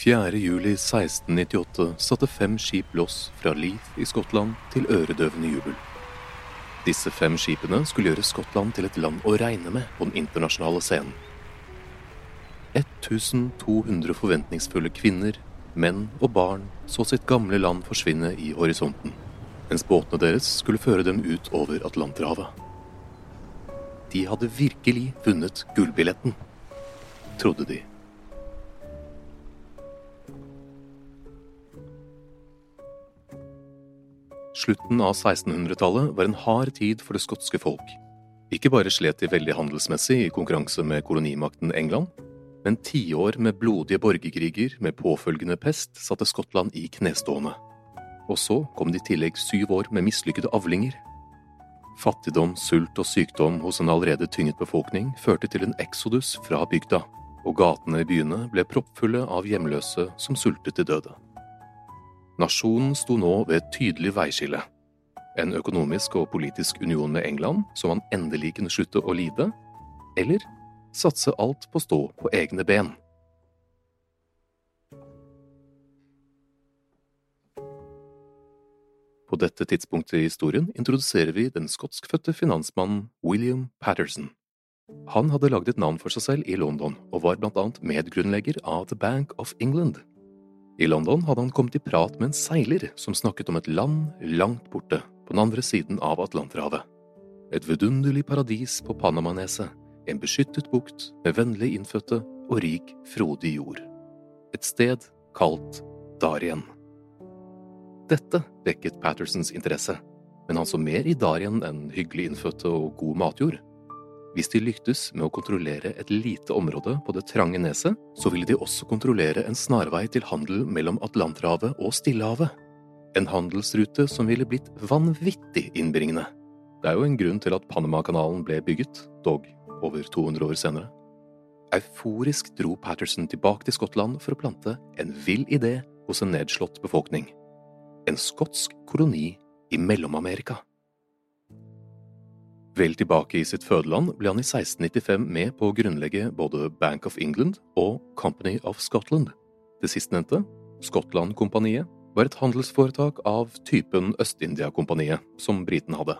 Fjerde juli 1698 satte fem skip loss fra Leith i Skottland til øredøvende jubel. Disse fem skipene skulle gjøre Skottland til et land å regne med på den internasjonale scenen. 1200 forventningsfulle kvinner, menn og barn så sitt gamle land forsvinne i horisonten, mens båtene deres skulle føre dem ut over Atlanterhavet. De hadde virkelig vunnet gullbilletten, trodde de. Slutten av 1600-tallet var en hard tid for det skotske folk. Ikke bare slet de veldig handelsmessig i konkurranse med kolonimakten England, men tiår med blodige borgerkriger med påfølgende pest satte Skottland i knestående. Og så kom det i tillegg syv år med mislykkede avlinger. Fattigdom, sult og sykdom hos en allerede tynget befolkning førte til en eksodus fra bygda, og gatene i byene ble proppfulle av hjemløse som sultet til døde. Nasjonen sto nå ved et tydelig veiskille. En økonomisk og politisk union med England, som han endelig kunne slutte å lide, eller satse alt på å stå på egne ben. På dette tidspunktet i historien introduserer vi den skotskfødte finansmannen William Patterson. Han hadde laget et navn for seg selv i London, og var blant annet medgrunnlegger av The Bank of England. I London hadde han kommet i prat med en seiler som snakket om et land langt borte, på den andre siden av Atlanterhavet. Et vidunderlig paradis på Panamaneset, en beskyttet bukt med vennlig innfødte og rik, frodig jord. Et sted kalt Darien. Dette vekket Pattersons interesse, men han så mer i Darien enn hyggelig innfødte og god matjord. Hvis de lyktes med å kontrollere et lite område på det trange neset, så ville de også kontrollere en snarvei til handel mellom Atlanterhavet og Stillehavet. En handelsrute som ville blitt vanvittig innbringende. Det er jo en grunn til at Panamakanalen ble bygget, dog over 200 år senere. Euforisk dro Patterson tilbake til Skottland for å plante en vill idé hos en nedslått befolkning. en skotsk koloni i Mellom-Amerika. Vel tilbake i sitt fødeland ble han i 1695 med på å grunnlegge både Bank of England og Company of Scotland. Det sistnevnte, Skottland-kompaniet, var et handelsforetak av typen Øst-India-kompaniet, som britene hadde.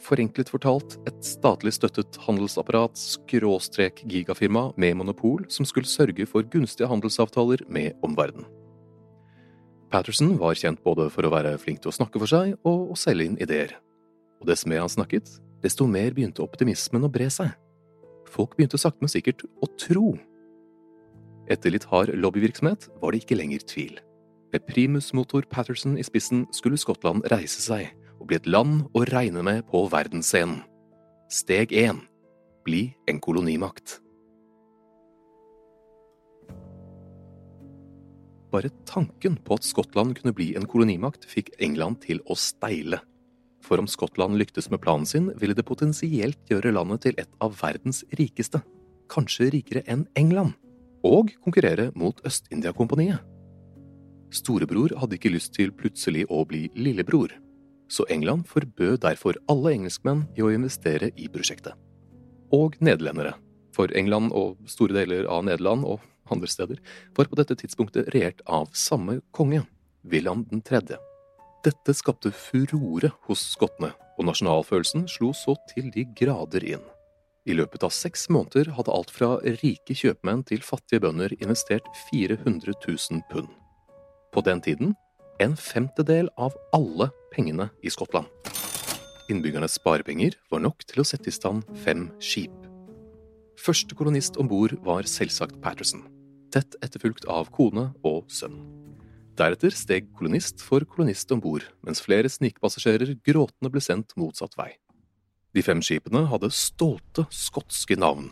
Forenklet fortalt et statlig støttet handelsapparat skråstrek gigafirma med monopol som skulle sørge for gunstige handelsavtaler med omverdenen. Patterson var kjent både for å være flink til å snakke for seg og å selge inn ideer. Og dess mer han snakket, desto mer begynte optimismen å bre seg. Folk begynte sakte, men sikkert å tro. Etter litt hard lobbyvirksomhet var det ikke lenger tvil. Med primus motor Patterson i spissen skulle Skottland reise seg og bli et land å regne med på verdensscenen. Steg én bli en kolonimakt. Bare tanken på at Skottland kunne bli en kolonimakt, fikk England til å steile. For om Skottland lyktes med planen sin, ville det potensielt gjøre landet til et av verdens rikeste, kanskje rikere enn England, og konkurrere mot Øst-India-kompaniet. Storebror hadde ikke lyst til plutselig å bli lillebror, så England forbød derfor alle engelskmenn i å investere i prosjektet. Og nederlendere, for England og store deler av Nederland og andre steder var på dette tidspunktet regjert av samme konge, William 3. Dette skapte furore hos skottene, og nasjonalfølelsen slo så til de grader inn. I løpet av seks måneder hadde alt fra rike kjøpmenn til fattige bønder investert 400 000 pund på den tiden en femtedel av alle pengene i Skottland. Innbyggernes sparepenger var nok til å sette i stand fem skip. Første kolonist om bord var selvsagt Patterson, tett etterfulgt av kone og sønn. Deretter steg kolonist for kolonist om bord, mens flere snikpassasjerer gråtende ble sendt motsatt vei. De fem skipene hadde stolte skotske navn.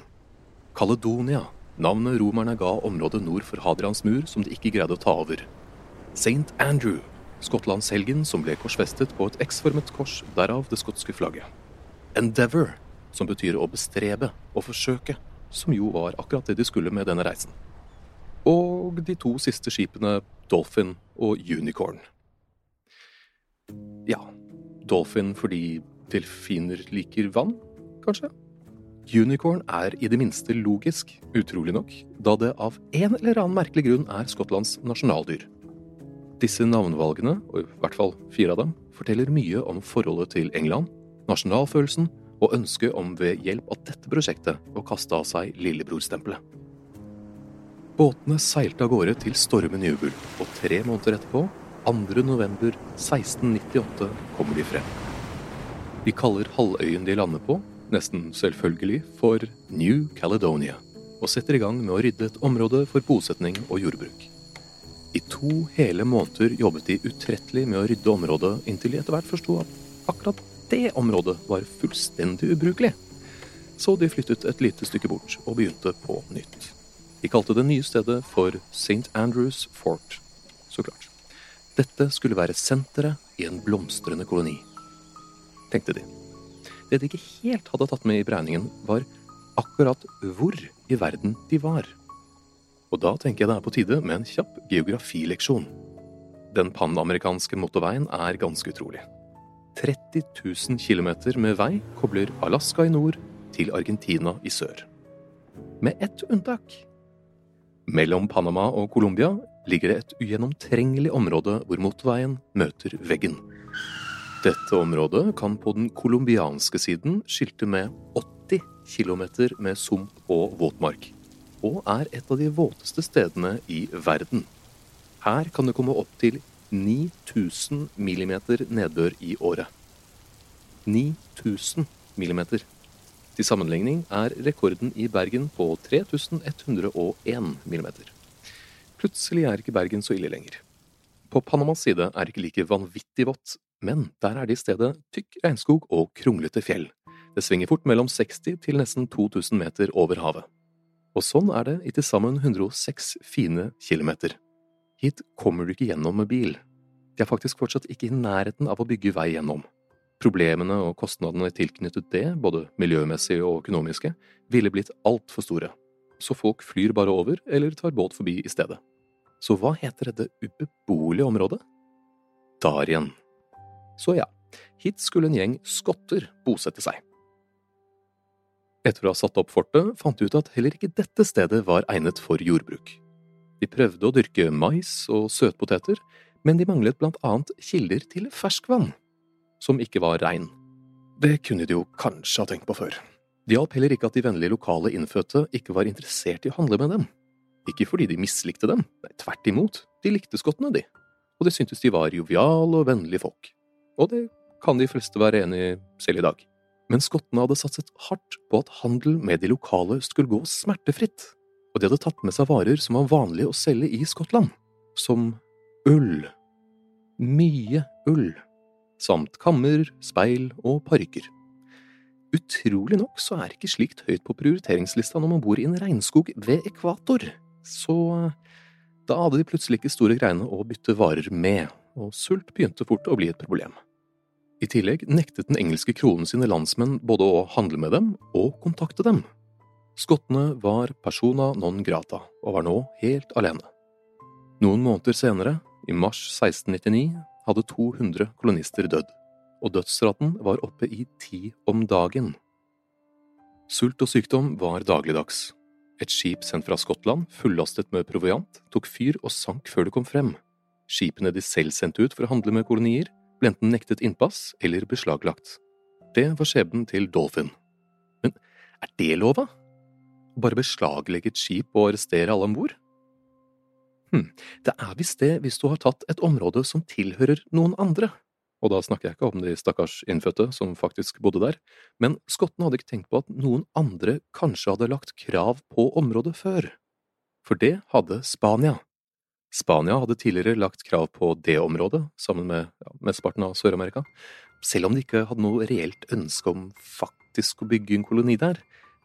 Caledonia, navnet romerne ga området nord for Hadrians mur som de ikke greide å ta over. St. Andrew, skottlandshelgen som ble korsfestet på et X-formet kors, derav det skotske flagget. Endeavour, som betyr å bestrebe og forsøke, som jo var akkurat det de skulle med denne reisen. Og de to siste skipene Dolphin og Unicorn. Ja, Dolphin fordi delfiner liker vann, kanskje? Unicorn er i det minste logisk, utrolig nok, da det av en eller annen merkelig grunn er Skottlands nasjonaldyr. Disse navnevalgene, og i hvert fall fire av dem, forteller mye om forholdet til England, nasjonalfølelsen og ønsket om ved hjelp av dette prosjektet å kaste av seg lillebrorstempelet. Båtene seilte av gårde til stormen jubel, og tre måneder etterpå, 2. november 1698, kommer de frem. De kaller halvøyen de lander på, nesten selvfølgelig, for New Caledonia, og setter i gang med å rydde et område for bosetning og jordbruk. I to hele måneder jobbet de utrettelig med å rydde området, inntil de etter hvert forsto at akkurat det området var fullstendig ubrukelig. Så de flyttet et lite stykke bort og begynte på nytt. De kalte det nye stedet for St. Andrews Fort, så klart. Dette skulle være senteret i en blomstrende koloni, tenkte de. Det de ikke helt hadde tatt med i beregningen, var akkurat hvor i verden de var. Og da tenker jeg det er på tide med en kjapp geografileksjon. Den panamerikanske motorveien er ganske utrolig. 30 000 km med vei kobler Alaska i nord til Argentina i sør. Med ett unntak. Mellom Panama og Colombia ligger det et ugjennomtrengelig område hvor motorveien møter veggen. Dette området kan på den colombianske siden skilte med 80 km med sump og våtmark og er et av de våteste stedene i verden. Her kan det komme opp til 9000 millimeter nedbør i året. 9000 millimeter. Til sammenligning er rekorden i Bergen på 3101 millimeter. Plutselig er ikke Bergen så ille lenger. På Panamas side er det ikke like vanvittig vått, men der er det i stedet tykk regnskog og kronglete fjell. Det svinger fort mellom 60 til nesten 2000 meter over havet. Og sånn er det i til sammen 106 fine kilometer. Hit kommer du ikke gjennom med bil. De er faktisk fortsatt ikke i nærheten av å bygge vei gjennom. Problemene og kostnadene tilknyttet det, både miljømessige og økonomiske, ville blitt altfor store, så folk flyr bare over eller tar båt forbi i stedet. Så hva heter dette ubeboelige området? Darien. Så ja, hit skulle en gjeng skotter bosette seg. Etter å ha satt opp fortet fant de ut at heller ikke dette stedet var egnet for jordbruk. De prøvde å dyrke mais og søtpoteter, men de manglet blant annet kilder til ferskvann, som ikke var rein. Det kunne de jo kanskje ha tenkt på før. Det hjalp heller ikke at de vennlige lokale innfødte ikke var interessert i å handle med dem. Ikke fordi de mislikte dem, nei, tvert imot, de likte skottene, de, og de syntes de var joviale og vennlige folk. Og det kan de fleste være enig i selv i dag. Men skottene hadde satset hardt på at handel med de lokale skulle gå smertefritt, og de hadde tatt med seg varer som var vanlige å selge i Skottland, som ull. Mye ull. Samt kammer, speil og parykker. Utrolig nok så er ikke slikt høyt på prioriteringslista når man bor i en regnskog ved ekvator, så da hadde de plutselig ikke store greiene å bytte varer med, og sult begynte fort å bli et problem. I tillegg nektet den engelske kronen sine landsmenn både å handle med dem og kontakte dem. Skottene var persona non grata og var nå helt alene. Noen måneder senere, i mars 1699, hadde 200 kolonister dødd, og dødsraten var oppe i ti om dagen. Sult og sykdom var dagligdags. Et skip sendt fra Skottland, fullastet med proviant, tok fyr og sank før det kom frem. Skipene de selv sendte ut for å handle med kolonier, ble enten nektet innpass eller beslaglagt. Det var skjebnen til Dolphin. Men er det lova? Bare beslaglegge et skip og arrestere alle om bord? Hm, det er visst det hvis du har tatt et område som tilhører noen andre. Og da snakker jeg ikke om de stakkars innfødte som faktisk bodde der, men skottene hadde ikke tenkt på at noen andre kanskje hadde lagt krav på området før. For det hadde Spania. Spania hadde tidligere lagt krav på det området, sammen med ja, mesteparten av Sør-Amerika, selv om de ikke hadde noe reelt ønske om faktisk å bygge en koloni der,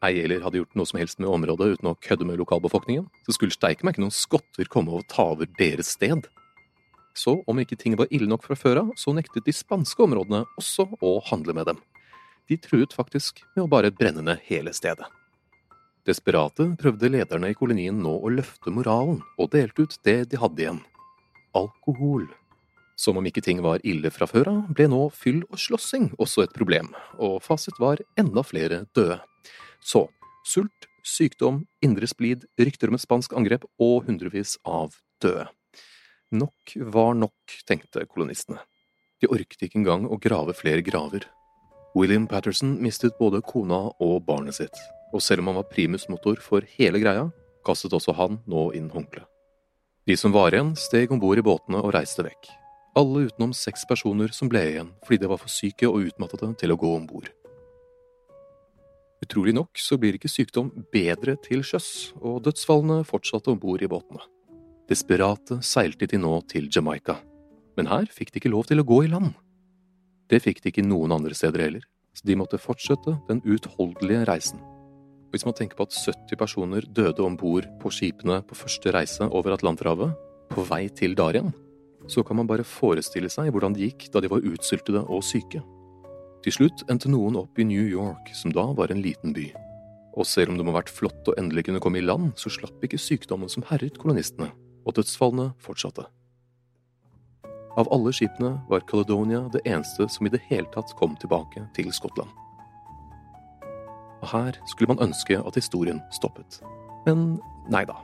ei heller hadde gjort noe som helst med området uten å kødde med lokalbefolkningen, så skulle steike meg ikke noen skotter komme og ta over deres sted. Så om ikke ting var ille nok fra før av, så nektet de spanske områdene også å handle med dem. De truet faktisk med å bare brenne ned hele stedet. Desperate prøvde lederne i kolonien nå å løfte moralen, og delte ut det de hadde igjen – alkohol. Som om ikke ting var ille fra før av, ble nå fyll og slåssing også et problem, og fasit var enda flere døde. Så sult, sykdom, indre splid, rykter om et spansk angrep og hundrevis av døde. Nok var nok, tenkte kolonistene. De orket ikke engang å grave flere graver. William Patterson mistet både kona og barnet sitt, og selv om han var primusmotor for hele greia, kastet også han nå inn håndkleet. De som var igjen, steg om bord i båtene og reiste vekk. Alle utenom seks personer som ble igjen fordi de var for syke og utmattede til å gå om bord. Utrolig nok så blir ikke sykdom bedre til sjøs, og dødsfallene fortsatte om bord i båtene. Desperate seilte de nå til Jamaica, men her fikk de ikke lov til å gå i land. Det fikk de ikke noen andre steder heller, så de måtte fortsette den utholdelige reisen. Hvis man tenker på at 70 personer døde om bord på skipene på første reise over Atlanterhavet, på vei til Darien, så kan man bare forestille seg hvordan det gikk da de var utsultede og syke. Til slutt endte noen opp i New York, som da var en liten by. Og selv om det må ha vært flott å endelig kunne komme i land, så slapp ikke sykdommen som herjet kolonistene, og dødsfallene fortsatte. Av alle skipene var Caledonia det eneste som i det hele tatt kom tilbake til Skottland og her skulle man ønske at historien stoppet. Men nei da.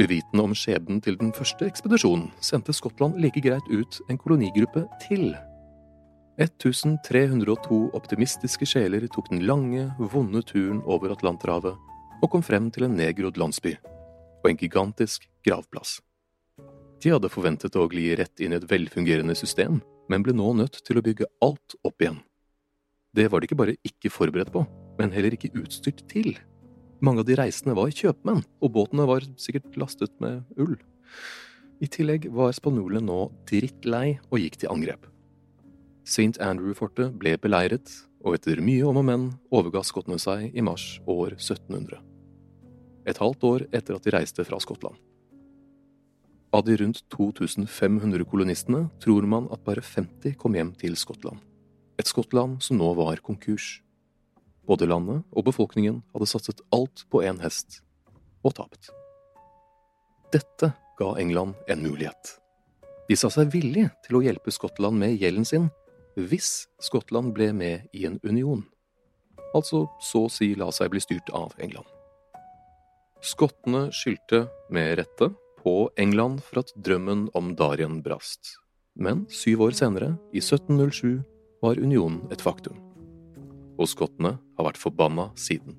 Uvitende om skjebnen til den første ekspedisjonen sendte Skottland like greit ut en kolonigruppe til. 1302 optimistiske sjeler tok den lange, vonde turen over Atlanterhavet og kom frem til en nedgrodd landsby og en gigantisk gravplass. De hadde forventet å gli rett inn i et velfungerende system, men ble nå nødt til å bygge alt opp igjen. Det var de ikke bare ikke forberedt på, men heller ikke utstyrt til. Mange av de reisende var kjøpmenn, og båtene var sikkert lastet med ull. I tillegg var spanjolene nå drittlei og gikk til angrep. St. Andrew-fortet ble beleiret, og etter mye om og men overga skottene seg i mars år 1700. Et halvt år etter at de reiste fra Skottland. Av de rundt 2500 kolonistene tror man at bare 50 kom hjem til Skottland. Et Skottland som nå var konkurs. Både landet og befolkningen hadde satset alt på én hest, og tapt. Dette ga England en mulighet. De sa seg villige til å hjelpe Skottland med gjelden sin hvis Skottland ble med i en union. Altså så å si la seg bli styrt av England. Skottene skyldte, med rette, på England for at drømmen om Darien brast. Men syv år senere, i 1707, var unionen et faktum. Og skottene har vært forbanna siden.